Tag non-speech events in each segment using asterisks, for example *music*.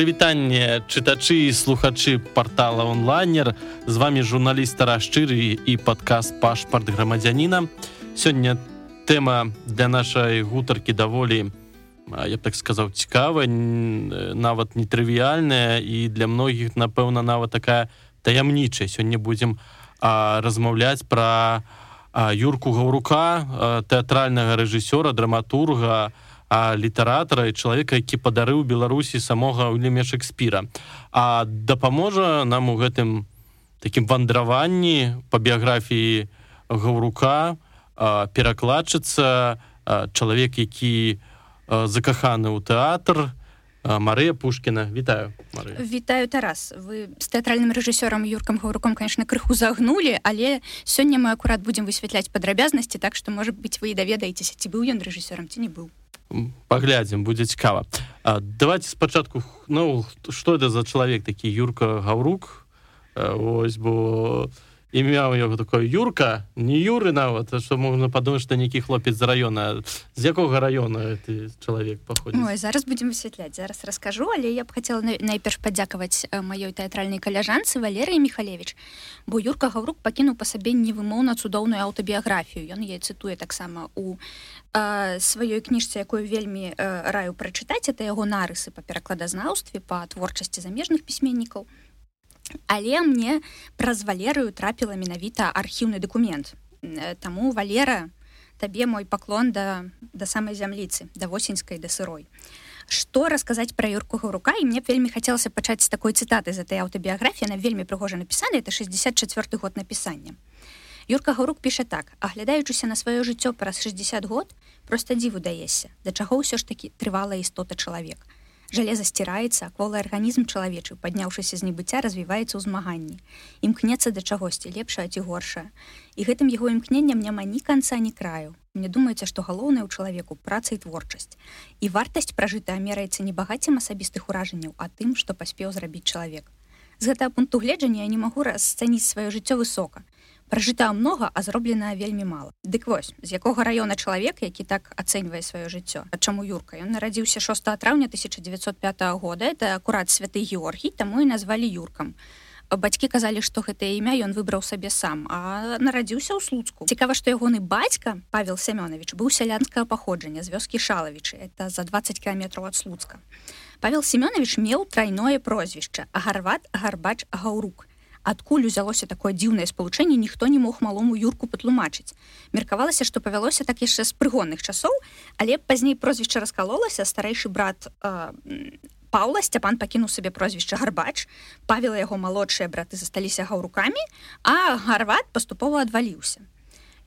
прывітанне чытачы і слухачы портала онлайнер. З вами журналіст старашчыры і падказ пашпарт грамадзяніна сёння тэма для нашай гутаркі даволі я б так сказаў цікавая нават нетрывіяльная і для многіх напэўна нават такая таямнічая. Сёння будзем размаўляць пра юрку гаўрука тэатральнага рэжысёра драматурга літаратара і чалавека які падарыў беларусі самога ўлеме шекспіра а дапаможа нам у гэтым такім вандраванні па біяграфіі гаўрука перакладчыцца чалавек які закаханы ў тэатр Марыя Пушкіна. Вітаю Марыя. вітаю Тарас. Вы з тэатральным рэжысёрам юркам гаўруком конечно крыху загнулі але сёння мы акурат будзем высвятляць падрабязнасці так што можа быць вы і даведаецеся ці быў ён рэжысёрам ці не быў паглядзім будзе цікава. Давайте спачатку ну что это за чалавек такі юрка гаўрук? Ось бо імя у яго такое юрка не юры нават что можна падумаць што нейкі хлопец з района з якога района ты чалавек паходзіць? Зараз будем высвятляць зараз раскажу але я б хотела найперш падзякаваць маёй тэатральнай каляжанцы валерый михалевич бо юрка гаўрук пакінуў па сабе невымоўна цудоўную аўтабіяграфію. Ён я цытуе таксама у сваёй кніжцы якую вельмі раю прачытаць это яго нарысы па перакладазнаўстве па творчасці замежных пісьменнікаў. Але мне праз валерыю трапіла менавіта архіўны дакумент. Таму валера табе мой паклон да да самай зямліцы да восеньскай да сырой. Што расказаць пра юрку рука і мне вельмі хацелася пачаць з такой цытаты за этой аўтабіяграфіі на вельмі прыгожа напісана это 64 год напісання Юрка Гурук піша так, аглядаючыся на сваё жыццё праз 60 год, проста дзіву даешся, да чаго ўсё ж такі трывала істота чалавек. Жалеза сціраецца, кволы арганізм чалавечы, падняўшыся з небыцця развіваецца ў змаганні. Імкнецца да чагосьці лепшае ці горшае. І гэтым яго імкненнем няма ні канца ні краю. Мне думаеце, што галоўнае ў чалавеку праца і творчасць. І вартасць пражытая мераецца не багаццем асабістых уражанняў, а тым, што паспеў зрабіць чалавек. З гэтага пункту гледжання я не магу расцаніць сваё жыццё высока пражыта многа а зроблена вельмі мала. Дык вось з якога раёна чалавек які так ацэньвае сваё жыццё? А чаму юрка? Ён нарадзіўся 6 траўня 1905 года. Это акурат святы георгій таму і назвалі юркам. Бацькі казалі што гэтае імя ён выбраў сабе сам а нарадзіўся ў слуцку. Цікава што ягоны бацька павел семёнович быў сялянскага паходжання з вёскі шалавічы. Это за 20 кіметраў ад слуцка. Павел семёнович меў трайное прозвішча агарват гарбач гаўрук адкуль узялося такое дзіўнае спалучэнне ніхто не мог малому юрку патлумачыць. Меркавалася што павялося так яшчэ з прыгонных часоў але пазней прозвішча раскалолася старэйшы брат э, Паўла сцяпан пакінуў сабе прозвішча гарбач павела яго малодшыя браты засталіся гаўрукамі а гарват паступова адваліўся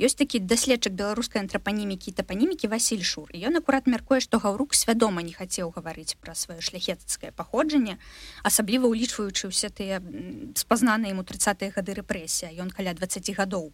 ёсць такі даследчык беларускай антрапанімікі тапанімікі Васіль шур. Ён акурат мяркуе што гаўрук свядома не хацеў гаварыць пра сваё шляхецкае паходжанне асабліва ўлічваючы ўсе тыя спазнаныя ему 30 гады рэпрэсія. Ён каля 20 гадоў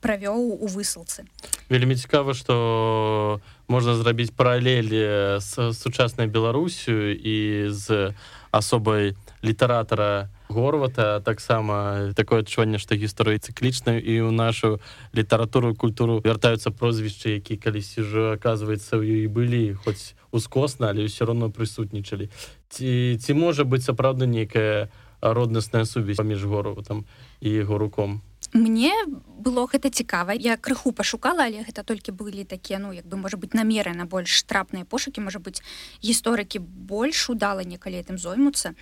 правёў у высылцы. Вельмі цікава што можна зрабіць паралелі з сучаснай беларусю і з асобай літаратара горвата таксама такое адчуванне што гісторыі цыклічна і ў нашу літаратуру культуру вяртаюцца прозвішчы які калісьці ўжо аказваецца ў ёй былі хоць ускосна але ўсё роўно прысутнічалі. Ці ці можа быць сапраўды нейкая роднасная сувязь паміж гору там і яго руком мне было гэта цікава. Я крыху пашукала але гэта толькі былі такія ну як бы можа быть намеры на больш трапныя пошукі можа быть гісторыкі больш удала некалі этим зоймуцца.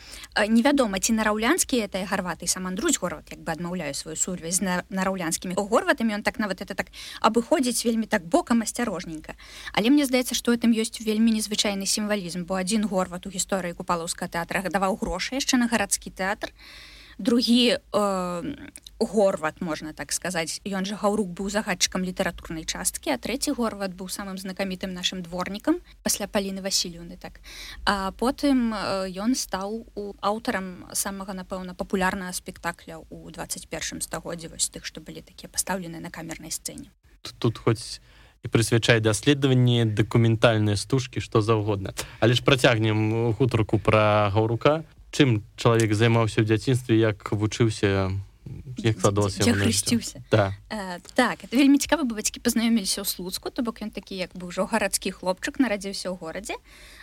Невядома ці нараўлянскі это гарваты сам андрусь город як бы адмаўляю сваю сувязь на нараўлянскімі горватамі он так нават это так абыходзіць вельмі так бокам асцярожненька. Але мне здаецца что этом ёсць вельмі незвычайны сімвалізм бо адзін горват у гісторыі купалаўска тэатра даваў грошы яшчэ на гарадскі тэатр другі э, горват можна так сказаць. Ён жа гаўрук быў загадчыкам літаратурнай часткі а трэці горват быў самым знакамітым нашим дворнікам пасля паліны васілюны так. А потым ён стаў у аўтарам самага напэўна папулярнага спектакля ў 21 стагоддзе вось тых што былі такія пастаўлены на камернай сцэне. Тут, тут хоць прысвячае даследаванні дакументальныя стужкі што заўгодна. Але ж працягнем гутарку пра гаўрука. Чым чалавек займаўся ў дзяцінстве як вучыўся як хрысціўся да. э, так это вельмі цікава бы бацькі пазнаёміліся ў слуцку то бок ён такі як бы ўжо гарадскі хлопчык нарадзіўся ў горадзе.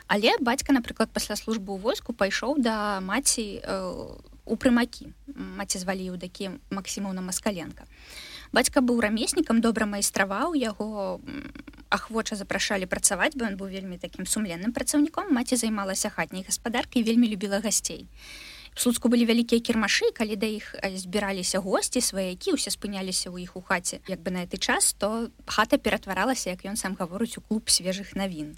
Але бацька напрыклад пасля службы ў войску пайшоў да маці э, у прымакі. Маці звалі ў такі Масімаўна маскаленко бацька быў рамеснікам добра майстраваў яго ахвоча запрашалі працаваць бо ён быў вельмі такім сумленным працаўніком. Маці займалася хатняй гаспадаркай вельмі любіла гасцей слуцку былі вялікія кірмашы калі да іх збіраліся госці сваякі усе спыняліся ў іх у хаце як бы на гэты час то хата ператваралася як ён сам гаворыць у клуб свежых навін.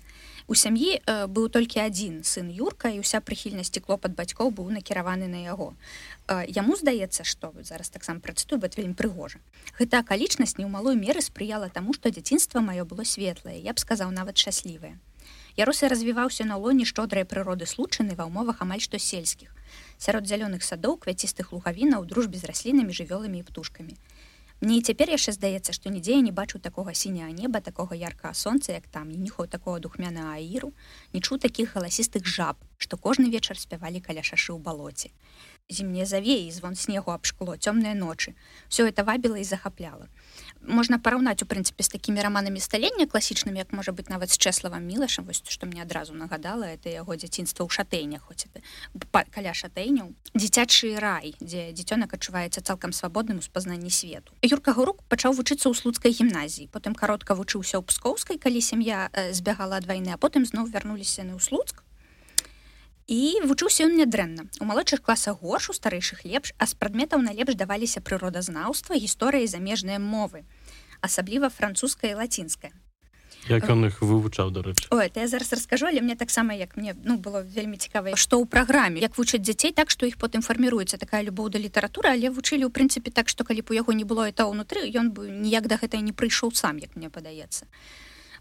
У сям'і э, быў толькі адзін сын юрка і уся прыхільнасці клопат бацькоў быў накіраваны на яго. Э, яму здаецца што зараз таксама працытую бат вельмі прыгожа. Гэта акалічнасць не ў малой меры спрыяла таму што дзяцінства маё было светлае я б сказаў нават шчаслівае. Ярусы развіваўся на лоне шчодрай прыроды случаны ва ўмовах амаль што сельскіх сярод зялёных садоў квяцістых лугавінаў дружбе з раслінамі жывёламі і птушкамі. Мне і цяпер яшчэ здаецца, што нідзе я не бачу такога сіняга неба, такога яркага сонца, як там і ніху такого духмяна аіру, не чу такіх галасістых жаб, што кожны вечар спявалі каля шашы ў балоце. Зімнія завеі звон снегу аб шкло, цёмныя ночы. Всё это вабіла і захапляла. Можна параўнаць у прынцыпе з такімі раманамі сталення класічнымі як можа быць нават з чэславам мілашам што мне адразу нагадала это яго дзяцінства ў шатэйнях хоць каля шатэйняў дзіцячы рай дзе дзіцёнак адчуваецца цалкам свабодным у спазнанні свету. Юрка гурук пачаў вучыцца ў слуцкай гімназіі. Потым каротка вучыўся ў пскоўскай калі сям'я збягала ад вайны а потым зноў вярнуліся на ў слуцк і вучыўся ён нядрэнна. У малодшых класах горш у старэйшых лепш а з прадметаў найлепш даваліся прыродазнаўства гісторыі замежныя мовы асабліва французская лацінская. Як ён іх вывучаў дарэчы О, это я зараз раскажу але мне таксама як мне ну было вельмі цікава што ў праграме як вучаць дзяцей так што іх потым фарміруецца такая любоў да літаратуры але вучылі ў прынцыпе так што калі б у яго не было это ўнутры ён бы ніяк да гэтай не прыйшоў сам як мне падаецца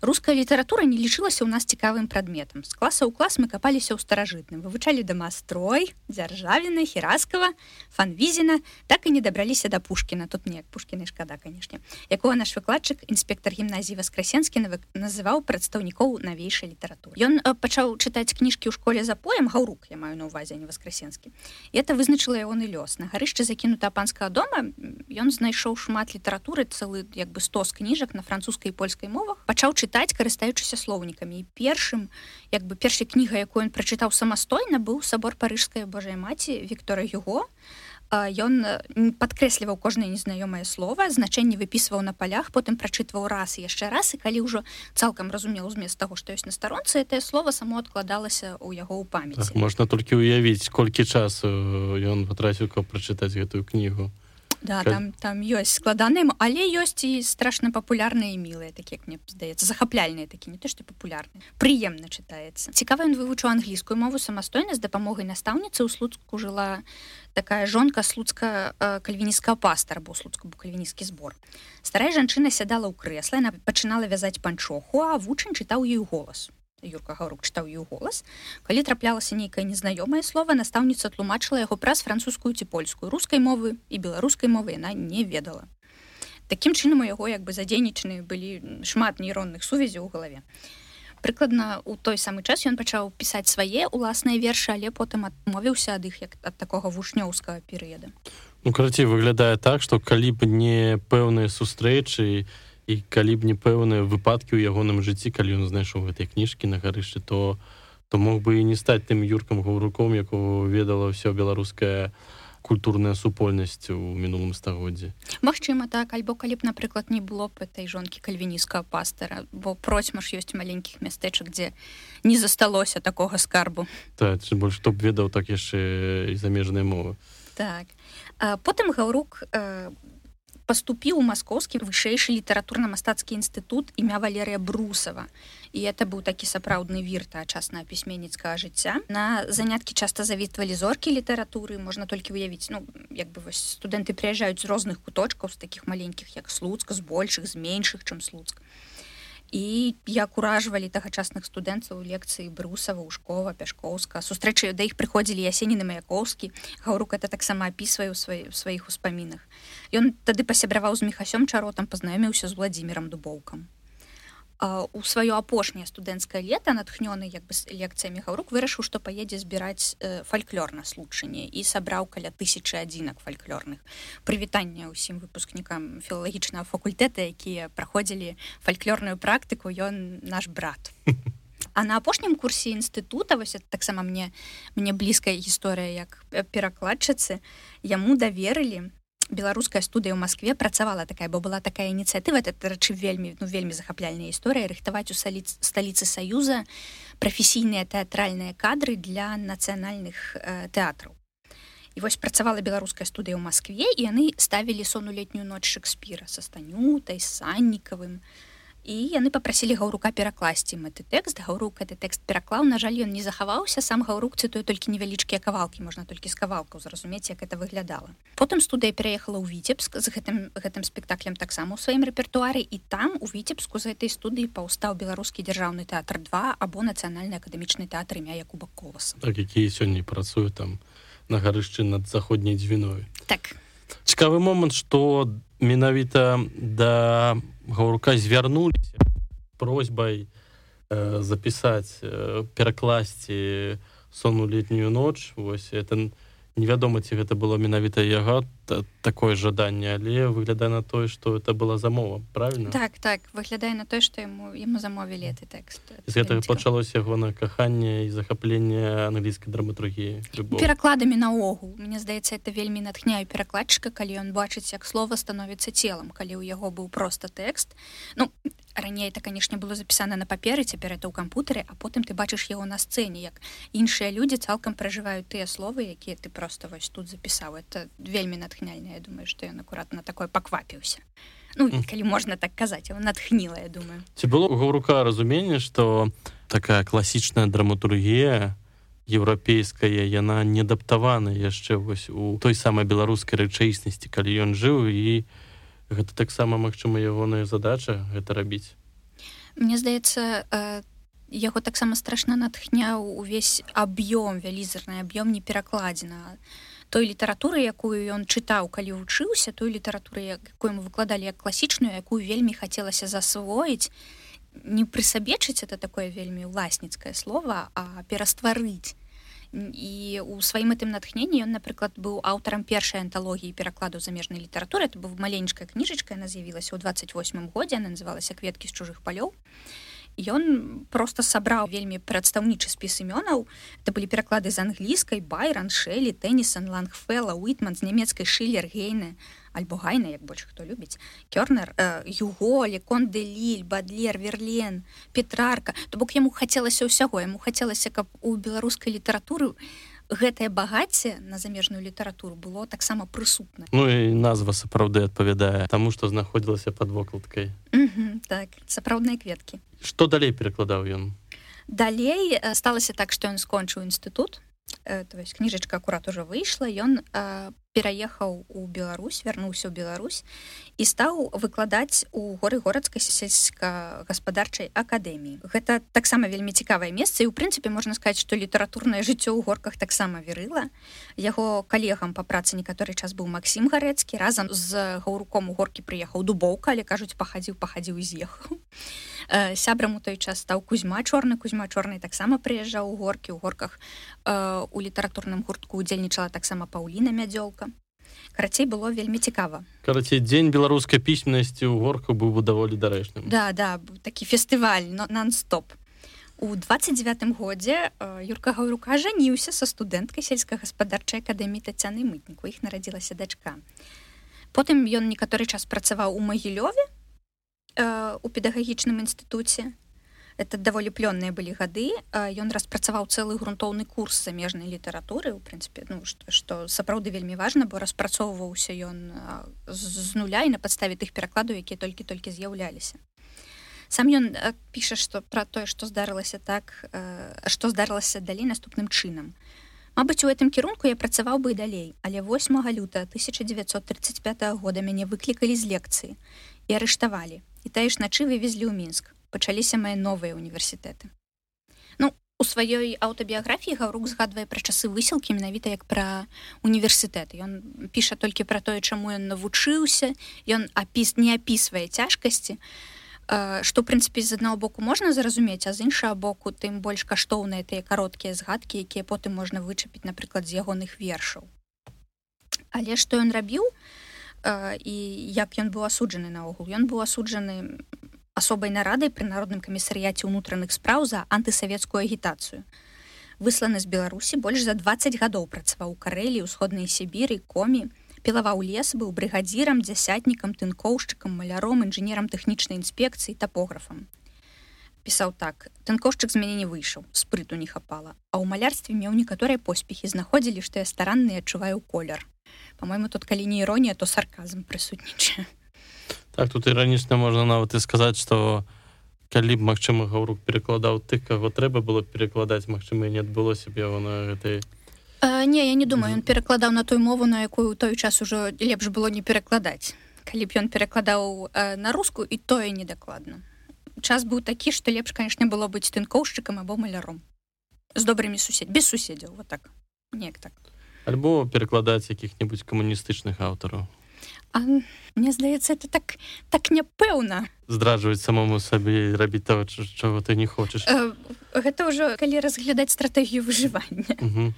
руская літаратура не лічылася ў нас цікавым прадметам з класа ў клас мы капаліся ў старажытным вывучалі дамастрой дзяржавіна хераскава фанвізіна так і не дабраліся да пушкіна тут неяк пушкіны шкада канешне якога наш выкладчык інспектор гімназіі васкрасенскі называў прадстаўнікоў навейшай літаратуры ён пачаў чытаць кніжкі ў школе за поем. Гаўрук я маю на увазе не васкрасенскі это вызначыла ягоны лёс. На гарышчы закінута панскага дома ён знайшоў шмат літаратуры цэлы як бы стос кніжак на французскай польскай мовах. Пачаў чытаць чытаць карыстаючыся слоўнікамі. Першым як бы першай кніга якую ён прачытаў самастойна быў сабор парыжская Божай маці Віктора Юго ён падкрэсліваў кожнае незнаёмае слова значэнне выпісваў на палях потым прачытваў раз яшчэ раз. І калі ўжо цалкам разумеў змест таго што ёсць на старонцы это слово само адкладалася ў яго ў памяці. Так, можна толькі ўявіць колькі часу ён патраціў каб прачытаць гэтую кнігу да там там ёсць складаным але ёсць і страшна папулярныя і мілыя такі як мне здаецца захапляльныя такі не то што папулярны прыемна чытаецца цікава ён вывучыў англійскую мову самастойна з дапамогай настаўніцы ў слуцку жыла такая жонка слуцка кальвіністка пастар бо слуцку бо кальвінісцкі збор старая жанчына сядала ў крэсла яна пачынала вязаць панчоху а вучань чытаў ёй голас юрка гаўрук чытаў ю голас. Калі траплялася нейкае незнаёмае слова настаўніца тлумачыла яго праз французскую ці польскую. Рускай мовы і беларускай мовы яна не ведала. Такім чынам у яго як бы задзейнічаны былі шмат нейронных сувязяў у галаве. Прыкладна у той самы час ён пачаў пісаць свае уласныя вершы але потым адмовіўся ад іх як ад такога вучнёўскага перыяда. Ну карацей выглядае так што калі б не пэўныя сустрэчы і калі б не пэўныя выпадкі ў ягоным жыцці калі ён знайшоў гэтай кніжкі на гарышчы то то мог бы і не стаць тым юркам гаўруком якого ведала ўсё беларуская культурная супольнасць у мінулым стагоддзі. Магчыма так. Альбо калі б напрыклад не было б этой жонкі кальвіністка пастара бо процьма ж ёсць маленькіх мястэчак дзе не засталося такога скарбу. Так больш што б ведаў так яшчэ і замежныя мовы. Так. А, потым гаўрук а, паступіў у маскоўскі вышэйшы літаратурна-мастацкі інстытут імя валерыя брусава і это быў такі сапраўдны вір тагачаснага пісьменніцкага жыцця на заняткі часта завітвалі зоркі літаратуры можна толькі выявіць ну як бы вось студэнты прыязджаюць з розных куточкаў з такіх маленькіх як слуцка з большых з меншых чым слуцк і як уражвалі тагачасных студэнцаў лекцыі брусава ушкова пяшкоўска. Сустрэчы да іх прыходзілі ясеніны маяковскі. Гаўрук это таксама апісвае ў сваіх сваіх успамінах. Ён тады пасябраваў з мехасём чаротам пазнаёміўся з владимиром дубоўкам у сваё апошняе студэнцкае лета натхнёны як бы лекцыямі гаўрук вырашыў што паедзе збіраць фальклор на случанне і сабраў каля тысячи адзінак фальклорных прывітання ўсім выпускнікам філалагічнага факультэта якія праходзілі фальклорную практыку ён наш брат. А на апошнім курсе інстытута вось таксама мне мне блізкая гісторыя як перакладчыцы яму даверылі беларуская студыя ў Маскве працавала такая бо была такая ініцыятыва это рэчы вельмі ну вельмі захапляльная гісторыя рыхтаваць у саліц сталіцы саюза прафесійныя тэатральныя кадры для нацыянальных э, тэатраў. І вось працавала беларуская студыя ў Маскве і яны ставілі сону летнюю ноч шекспіра са станютай саннікавым і і яны попрасілі гаўрука перакласці мэты тэкст. Гаўрук гэты тэкст пераклаў. На жаль ён не захаваўся. Сам гаўрук цытую толькі невялічкія кавалкі. Можна толькі з кавалкаў зразумець як это выглядала. Потым студыя пераехала ў віцебск з гэтым гэтым спектаклем таксама ў сваім рэпертуары. І там у віцебску з гэтай студыі паўстаў беларускі дзяржаўны тэатр 2 або нацыянальны акадэмічны тэатр імя якуба коласа. Так, якія сёння працуюць там на гарышчы над заходняй дзвіной. Так. Цікавы момант что менавіта да гаўрука звярнуліся просьбай э, запісаць э, перакласці сону летнюю ноч вось это невядома ці гэта было менавіта яго такое жаданне але выглядае на тое что это была замова правильно так так выглядае на тое что ему яму замовілі ты тэкст з гэтага пачалося яго на каханне і захапленне англійскай драматургіі перакладамі наогул. Мне здаецца это вельмі натхняю перакладчыка калі ён бачыць як слова становіцца целам калі ў яго быў просто тэкст. Ну раней это канешне было запісана на паперы цяпер это ў кампутары а потым ты бачыш яго на сцэне як іншыя людзі цалкам пражываюць тыя словы якія ты просто вось тут запісаў это вельмі натхняльна Я думаю што ён акуратна такое паквапіўся Ну калі можна так казаць он натхніла я думаю. Ці было гаўрука разуменне што такая класічная драматургія еўрапейская яна не адаптавана яшчэ вось у той самай беларускай рэчаіснасці калі ён жыў і у гэта таксама магчыма ягоная задача гэта рабіць. Мне здаецца э, яго таксама страшна натхняў увесь аб'ём вялізарны аб'ём не перакладзена той літаратуры якую ён чытаў калі вучыўся той літаратуры якую мы выкладалі як класічную якую вельмі хацелася засвоіць. Не прысабечыць это такое вельмі ўласніцкае слово а перастварыць і у сваім гэтым натхненні ён напрыклад быў аўтарам першай анталогіі перакладу замежнай літаратуры это быў маленькая кніжачка яна з'явілася ў 28 годзе она называлася кветкі з чужых палёў ён просто сабраў вельмі прадстаўнічы спіс імёнаў это былі пераклады з англійскай байран шэлі тэнісон лангфела уитман з нямецкай шылер гейны альбо гайна як больш хто любіць. Кёрнер юголі конделіль бадлер верлен петрарка. То бок яму хацелася ўсяго. Яму хацелася каб у беларускай літаратуры гэтае багацце на замежную літаратуру было таксама прысутна. Ну і назва сапраўды адпавядае таму што знаходзілася под вокладкай. Так сапраўдныя кветкі. Что далей перакладаў ён? Далей сталася так што ён скончыў інстытут. То есть кніжачка акурат уже выйшла ён пераехаў у Беларусь вярнуўся ў Беларусь і стаў выкладаць у горы горадскай сельска-гаспадарчай акадэміі гэта таксама вельмі цікавае месца і у прынцыпе можна сказаць што літаратурнае жыццё ў горках таксама верыла яго калегам па працы некаторы час быў Масім гарэцкі разам з гаўруком у горкі прыехаў дубоўка але кажуць пахадзіў пахадзіў з'ехаў. Сябрам у той час стаў кузьма чорны. Кузьма чорнай таксама прыязджаў у горкі. Ў горках у літаратурным гуртку удзельнічала таксама паўліна мядзёлка карацей было вельмі цікава. Карацей дзень беларускай пісьменнасці ў горку быў бы даволі дарэчным. Да да такі фестываль но нон-стоп. У 29 годзе юрка гаўрука жаніўся са студэнткай сельскагаспадарчай акадэміі тацяны мытніку іх нарадзілася дачка. Потым ён некаторы час працаваў у магілёве у педагагічным інстытуце это даволі плённыя былі гады ён распрацаваў цэлы грунтоўны курс замежнай літаратуры у прынцыпе ну што, што сапраўды вельмі важна бо распрацоўваўся ён з нуля і на падставе тых перакладаў якія толькі-толькі з'яўляліся. Сам ён піша што пра тое што здарылася так што здарылася далей наступным чынам. Мабыць у гэтым кірунку я працаваў бы і далей але 8 люта 1935 года мяне выклікалі з лекцыі і арыштавалі. І тая ж начы вывезлі ў мінск пачаліся мае новыя універсітэты ну у сваёй аўтабіяграфіі гаўрук згадвае пра часы высілкі менавіта як пра універсітэт. Ён піша толькі пра тое чаму ён навучыўся. Ён апіс не апісвае цяжкасці. Што прынцыпе з аднаго боку можна зразумець а з іншага боку тым больш каштоўныя тыя кароткія згадкі якія потым можна вычапіць напрыклад з ягоных вершаў. Але што ён рабіў? І як ён быў асуджаны наогул? Ён быў асуджаны асобай нарадай пры народным камісарыяце ўнутраных спраў за антысавецкую агітацыю высланы з беларусі больш за 20 гадоў працаваў у карэлі ўсходнай сібіры комі пілаваў лес быў брыгадзірам дзясятнікам тынкоўшчыкам маляром інжынерам тэхнічнай інспекцыі тапографам пісаў так тынкоўшчык з мяне не выйшаў спрыту не хапала а ў малярстве меў некаторыя поспехі знаходзілі што я старанны адчуваю колер по-мойму тут калі не іронія то сарказм прысутнічае так тут іранічна можна нават і сказаць што калі б магчыма гаўрук перакладаў ты каго трэба было перакладаць магчыма не адбылося б яго на гэтай не я не думаю ён перакладаў на той мову на якую той час ужо лепш было не перакладаць калі б ён перакладаў на руску і тое недакладна час быў такі што лепш канешне было быць тынкоўшчыкам або маляром. З добрымі сусед без суседзяў вот так неяк так. Альбо перакладаць якіх-небудзь камуністычных аўтараў А, мне здаецца это так так няпэўна. Здраджваць самому сабе рабіць того чаго ты не хочаш. Э, гэта ўжо калі разглядаць стратэгію выжывання.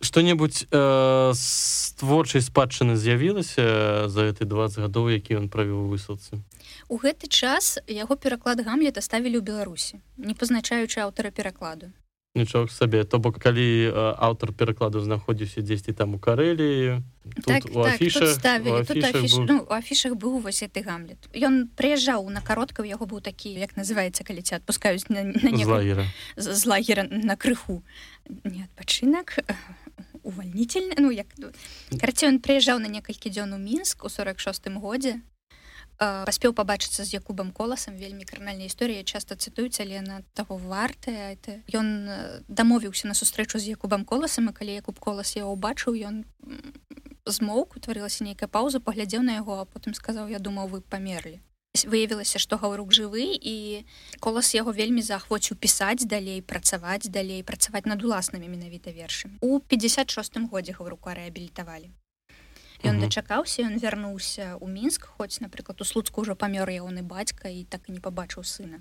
Что-небудзь э, з творчай спадчыны з'явілася за гэты 20 гадоў які ён правіў высылцы? У гэты час яго пераклад гамлета ставілі ў беларусі не пазначаючы аўтара перакладу нічога сабе то бок калі аўтар перакладу знаходзіўся дзесьці там у карэлі так, так, ну, афішах быў вось ты гамлет. Ён прыязджаў на кароткаў яго быў такі як называецца калі ці адпускаюць на, на лагера. З лагера на крыху. Не адпачынак *laughs* увальнительны. Ну як карці ён прыязджаў на некалькі дзён у мінск у 46 годзе паспеў пабачыцца з якубам коласам вельмі кранальная гісторыя часта цытуюць але на таго вартая это ён дамовіўся на сустрэчу з якубам коласам і калі якуб колас я убачыў ён змоўк утварылася нейкая пауза паглядзеў на яго а потым сказаў я думаў вы памерлі выявілася што гаўрук жывы і колас яго вельмі заахвоціў пісаць далей працаваць далей працаваць над уласнымі менавіта вершамі. У 56 годзе гаўрука рэабілітавалі Ён дачакаўся ён вярнуўся ў мінск хоць напрыклад у слуцку ўжо памёр ягоны бацька і так і не пабачыў сына.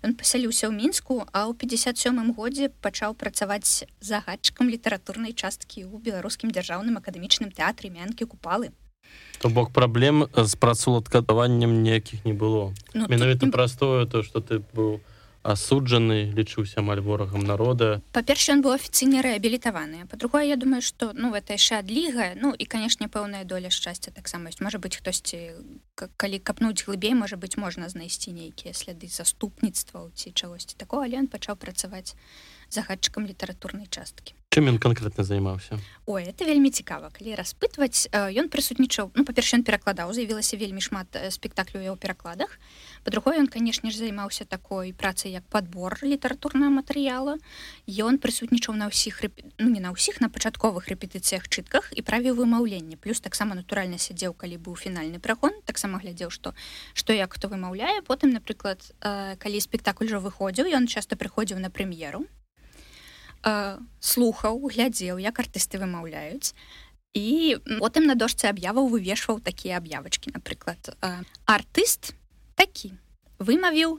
Ён пасяліўся ў мінску а ў 57 годзе пачаў працаваць загадчыкам літаратурнай часткі ў беларускім дзяржаўным акадэмічным тэатры мянкі купалы то бок праблем з працуладкадаваннем ніякіх не было. Ну, менавіта тут... простое то что ты быў у асуджаны лічыўся амаль ворагам народа. Па-перша ён быў афіцыйна рэабілітаваны па-другое я думаю что ну это яшчэ адліга ну і канешне пэўная доля шчасця таксама ёсць можа быть хтосьці калі капнуць глыбей можа быть можна знайсці нейкія сляды заступніцтва ці чагосьці такого. Але ён пачаў працаваць загадчыкам літаратурнай часткі. Чым ён конкретно займаўся? Ой это вельмі цікава. Калі распытваць ён прысутнічаў ну па-перша ён перакладаў з'явілася вельмі шмат спектаклю яго перакладах. По-другое ён канешне ж займаўся такой працай як подбор літаратурнага матэрыяла. Ён прысутнічаў на ўсіх рэп... ну, не на ўсіх на пачатковых рэпетыцыях чытках і правіў вымаўленне. Плюс таксама натуральна сядзеў калі быў фінальны прагон таксама глядзеў што што як хто вымаўляе. Потым напрыклад калі спектакль ужо выходзіў ён часто прыходзіў на прэм'еру слухаў глядзеў як артысты вымаўляюць. І потым на дошцы аб'яваў вывешваў такія аб'явачкі. Напрыклад артыст такі. Вымавіў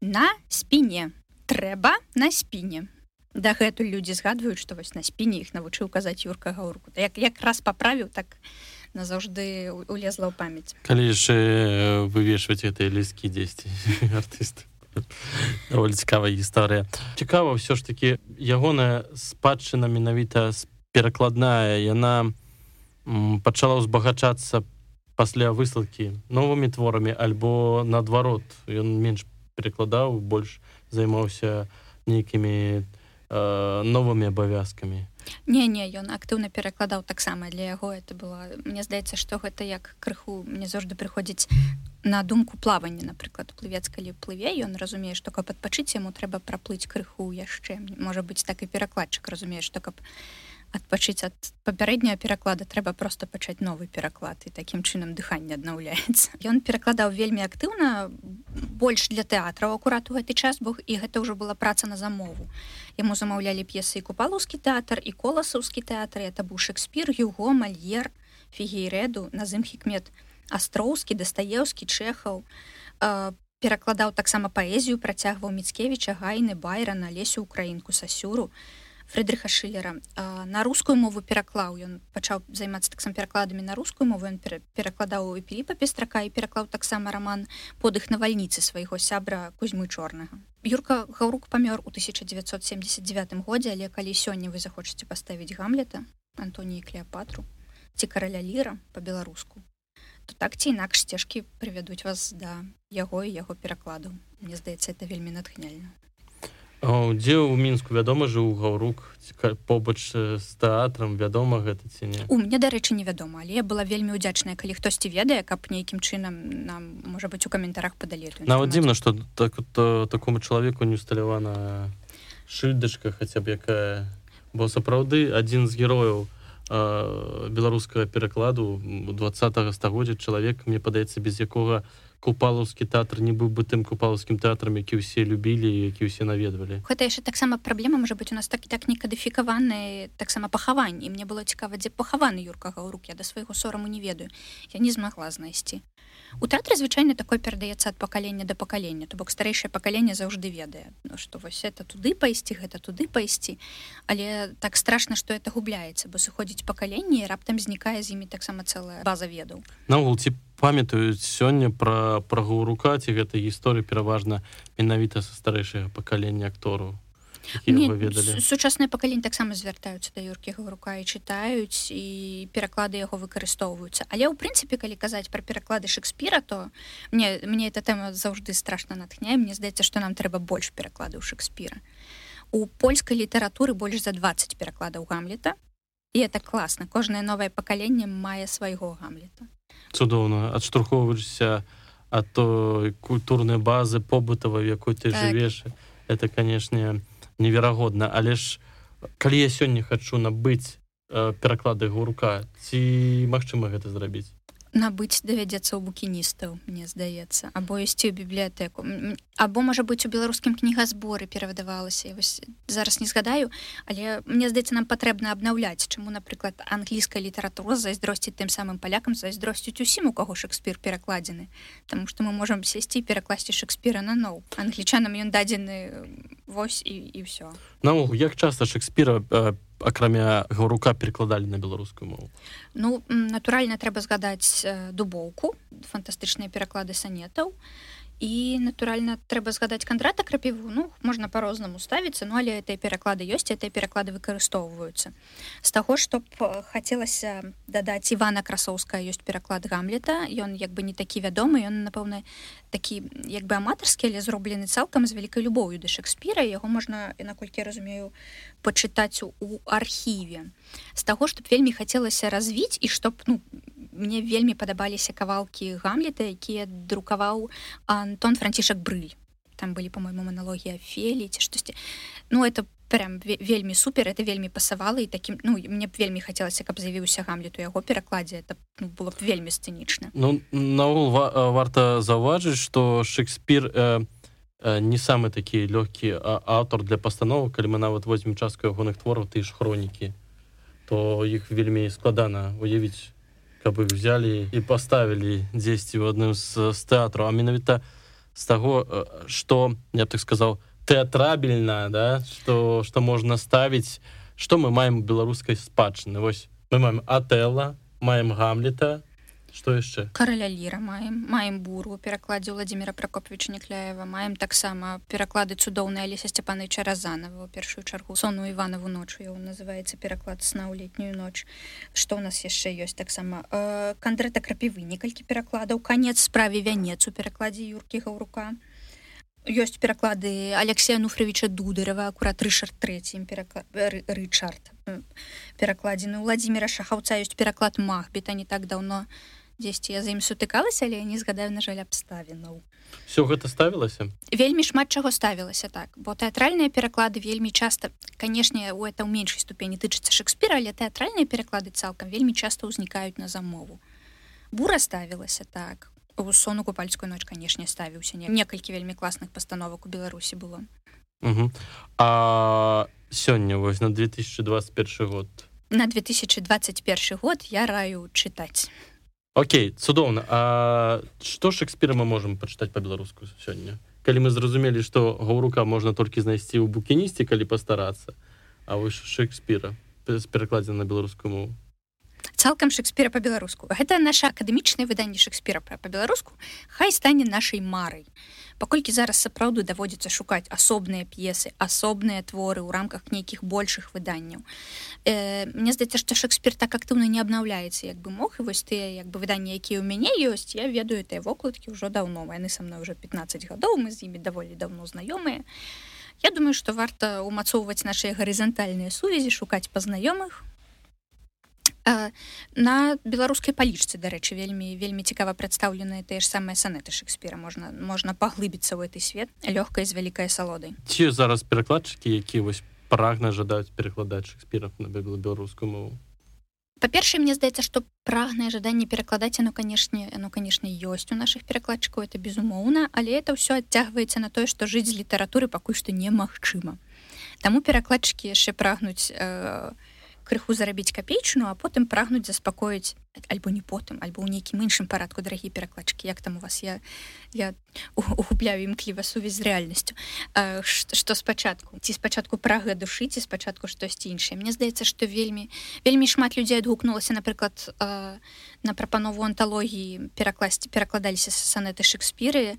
на спіне. Трэба на спіне дагэтуль людзі згадваюць што вось на спіне іх навучыў казаць юрка гаурку. Як як раз паправіў так назаўжды улезла ў памяць. Калі яшчэ вывешваць гэтыя ліскі дзесьці *laughs* артысты *laughs* даволі цікавая гісторыя. Цікава ўсё ж таки ягоная спадчына менавіта перакладная яна пачала ўзбагачацца пасля высылкі новымі творамі альбо наадварот ён менш перакладаў больш займаўся нейкімі э, новымі абавязкамі не не ён актыўна перакладаў таксама для яго. Это было мне здаецца што гэта як крыху мне заўжды прыходзіць на думку плавання напрыклад плывец калі плыве ён разумее што каб адпачыць яму трэба праплыць крыху яшчэ. Можа быць так і перакладчык разумее што каб адпачыць ад папярэдняга пераклада трэба просто пачаць новы пераклад і такім чынам дыханне аднаўляецца. *laughs* Ён перакладаў вельмі актыўна больш для тэатраў акурат у гэты час бог і гэта ўжо была праца на замову яму замаўлялі п'есы і купалаўскі тэатр і коласаўскі тэатр это быў шекспір юго мальер фігейрэду назым хікмет астроўскі дастаеўскі чэхаў. Перакладаў таксама паэзію працягваў міцкевіча гайны байра на лесю украінку сасюру фрыдрыха шылера на рускую мову пераклаў. Ён пачаў займацца таксам перакладамі на рускую мову. Ён перакладаў у піліпа пестрака і пераклаў таксама роман подых навальніцы свайго сябра кузьмы чорнага. Юрка гаўрук памёр у 1979 годзе але калі сёння вы захочаце паставіць гамлета антоніі клеапатру ці караля ліра по-беларуску то так ці інакш сцежкі прывядуць вас да яго і яго перакладу. Мне здаецца это вельмі натхняльна дзе ў мінску вядома жыў гаўрук? Побач з тэатрам вядома гэта ці не? У мне дарэчы невядома але я была вельмі удзячная калі хтосьці ведае каб нейкім чынам нам можа быть у каментарах падалі нават дзіўна што так то такому чалавеку не усталявана шыльдачка хаця б якая. Бо сапраўды адзін з герояў беларускага перакладу два стагоддзя чалавек мне падаецца без якога у купалаўскі тэатр не быў бы тым купалаўскім тэатрам які ўсе любілі які ўсе наведвалі гэта яшчэ таксама праблема можа быть у нас так і так не кадыфікаваны таксама пахаванні мне было цікава дзе пахаваны юркага ў рук я да свайго сораму не ведаю. Я не змагла знайсці у тэатры звычайна такой перадаецца ад пакалення да пакалення то бок старэйшае пакаленне заўжды ведае ну, што вось это туды пайсці гэта туды пайсці але так страшна што это губляецца бо сыходзіць пакаленне раптам знікае з імі таксама цэлая база ведаў наогул ці памятаюць сёння пра пра гаўрука ці гэта гісторыі пераважна менавіта са старэйшага пакалення актору сучасныя пакаленні таксама звяртаюцца да юркі гаўрука і чытаюць і пераклады яго выкарыстоўваюцца. Але ў прынцыпе калі казаць пра пераклады шекспіра то мне мне эта тэма заўжды страшна натхняе. Мне здаецца што нам трэба больш перакладаў шекспіра. У польскай літаратуры больш за 20 перакладаў гамлета. І это класна. Кожнае новае пакаленне мае свайго гамлета цудоўна адштурхоўваешся ад той культурнай базы побытавай якой ты так. жывеш. Это канешне неверагодна. Але ж калі я сёння хачу набыць э, пераклады гурка ці магчыма гэта зрабіць набыць давядзецца ў букіністаў мне здаецца або ісці ў бібліятэку або можа быць у беларускім кнігазборы перавыдавалася вось зараз не згадаю але мне здаецца нам патрэбна абнаўляць чаму напрыклад англійская літаратура зайздросціць тым самым палякам зайздросціць усім у каго шекспір перакладзены. Таму што мы можам сесці перакласці шекспіра на ноў. Англічанам ён дадзены вось і, і ўсё наогул як часта шекспіра по акрамя гаўрука перакладалі на беларускую мову? Ну натуральна трэба згадаць дубоўку фантастычныя пераклады санетаў і натуральна трэба згадаць кандрата крапіву ну можна по-рознаму ставіцца ну але этой пераклады ёсць этой пераклады выкарыстоўваюцца з таго што хацелася дадаць ивана красоўская ёсць пераклад гамлета ён як бы не такі вядомы ён напэўна такі як бы аматарскі але зроблены цалкам з вялікай любоўю да шекспіра. Яго можна і наколькі разумею пачытаць у архіве з таго чтоб вельмі хацелася развіць і чтоб ну мне вельмі падабаліся кавалкі гамлета якія друкаваў антон францішак брыль. Там былі по-мойму маналогія фелі ці штосьці. Ну это прям вельмі супер это вельмі пасавала і таким ну мне б вельмі хацелася каб з'явіўся гамлету яго перакладзе. Это ну, было б вельмі сцэнічна. Ну наогул ва варта заўважыць что шекспир э, э, не самы такі лёгкі аўтар для пастановы. Калі мы нават возьмем частку ягоных твораў ты ж хронікі то іх вельмі складана уявіць каб іх взяли і поставілі дзесьці ў адным з, з тэатру. А менавіта з таго что я так сказал тэатрабельна да что что можна ставіць что мы маем беларускай спадчыны. Вось мы маем атэла маем гамлета что яшчэ караля ліра маем маем буру перакладзе владимира прокопвича некляева маем таксама пераклады цудоўныя алеся сцяпановича разанова першую чаргу сону иванову ночу его называется пераклад сна ў летнюю ноч что у нас яшчэ ёсць таксама э, кандрета крапівы некалькі перакладаў канец справе вянец у перакладзе юркі гаўрука ёсць пераклады алексея нуфревича дударева акурат рышард третьим пераклад рычард перакладзены владимира шахаўца ёсць пераклад махбіта не так давно у дзесьці я за ім сутыкалася але не згадаю на жаль абставінаў. Все гэта ставілася? Вельмі шмат чаго ставілася так. Бо тэатральныя пераклады вельмі часта канешне у это ў меншай ступені тычыцца шекспіра але тэатральныя пераклады цалкам вельмі часта ўзнікаюць на замову. Бура ставілася так. У сону купальскую ноч канешне ставіўся. Не некалькі вельмі класных пастановак у беларусі было. Угу. а сёння вось на 2021 год? На 2021 год я раю чытаць Окей цудоўна А што шекспіра мы можемм пачытаць па-беларуску сёння калі мы зразумелі што гаўрука можна толькі знайсці ў букінісці калі пастарацца А вось шекспіра з перакладзе на беларускую мову цалкам шекспіра па-беларуску гэта наша акадэмічнае выданне шекспіра па-беларуску хай стане нашай марай паколькі зараз сапраўды даводзіцца шукаць асобныя п'есы асобныя творы ў рамках нейкіх большых выданняў. Э, мне здаецца што шекспір так актыўна не абнаўляецца як бы мог і вось тыя як бы выданні якія ў мяне ёсць я ведаю тыя вокладкі ўжо даўно. Яны са мной уже 15 гадоў мы з імі даволі даўно знаёмыя. Я думаю што варта ўмацоўваць нашыя гарызантальныя сувязі шукаць пазнаёмых на беларускай палічцы дарэчы вельмі вельмі цікава прадстаўленыя тыя ж самыя санеты шекспіра можна можна паглыбіцца ў гэты свет лёгкай з вялікай асалодай. Ці зараз перакладчыкі якія вось прагна жадаюць перакладаць шекспіра на беларускую мову? Па-першае мне здаецца што прагнае жаданне перакладаць оно канешне оно канешне ёсць у наших перакладчыкаў это безумоўна але это ўсё адцягваецца на тое што жыць з літаратуры пакуль што немагчыма. Таму перакладчыкі яшчэ прагнуць э, крыху зарабіць капейчыну а потым прагнуць заспакоіць альбо не потым альбо ў нейкім іншым парадку дарагі перакладчыкі. Як там у вас? Я я угубляю імкліва сувязь з рэальнасцю. Што спачатку? Ці спачатку прага душыць і спачатку штосьці іншае. Мне здаецца што вельмі вельмі шмат людзей адгукнулася напрыклад на прапанову анталогіі перакласці перакладаліся санеты шекспіры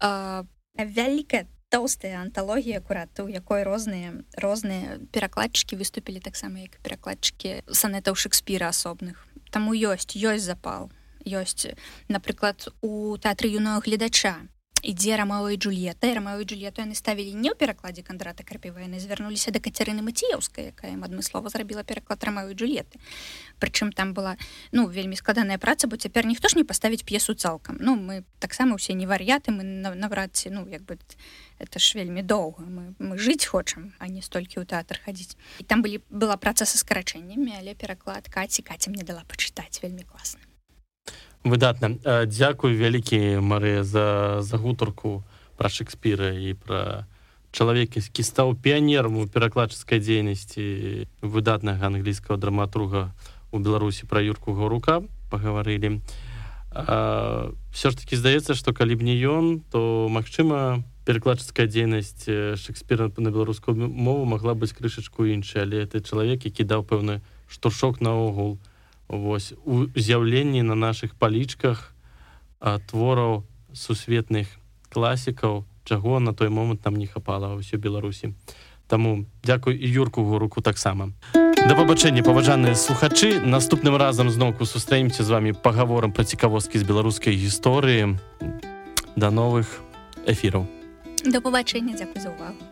вялікая тоўстая анталогія акурат у якой розныя розныя перакладчыкі выступілі таксама як перакладчыкі санетаў шекспіра асобных таму ёсць ёсць запал. Ёсць напрыклад у тэатры юного гледача ідзе рамао і Джульета рамао і Джульету яны ставілі не ў перакладзе кандрата карпіва яны звярнуліся да кацярыны маціеўскай якая ім адмыслова зрабіла пераклад рамао і Джульеты прычым там была ну вельмі складаная праца бо цяпер ніхто ж не паставіць п'есу цалкам ну мы таксама ўсе не вар'яты мы наврад ці ну як бы это ж вельмі доўга мы, мы жыць хочам а не столькі ў тэатр хадзіць і там былі была праца са скарачэннямі але пераклад каці каця мне дала пачытаць вельмі класна выдатна. Дзякуй вялікі Марыя за за гутарку пра шекспіра і пра чалавек які стаў піянерам у перакладчыцкай дзейнасці выдатнага англійскага драматруга у беларусі пра юрку гаўрука пагаварылі. Все ж таки здаецца што калі б не ён то магчыма перакладчыцкая дзейнасць шекспіра на беларускую мову могла быць крышачку іншай але ты чалавек які даў пэўны штуршок наогул у вось у з'яўленні на наших палічках твораў сусветных класікаў чаго на той момант нам не хапала ўсё беларусі. Таму дзякуй і юрку руку таксама. Да пабачэння паважаныя слухачы. Наступным разам зноўку сустраімся з вами пагаворам пра цікавосткі з беларускай гісторыі. Да новых эфіраў. Да пабачэння дзякуй за увагу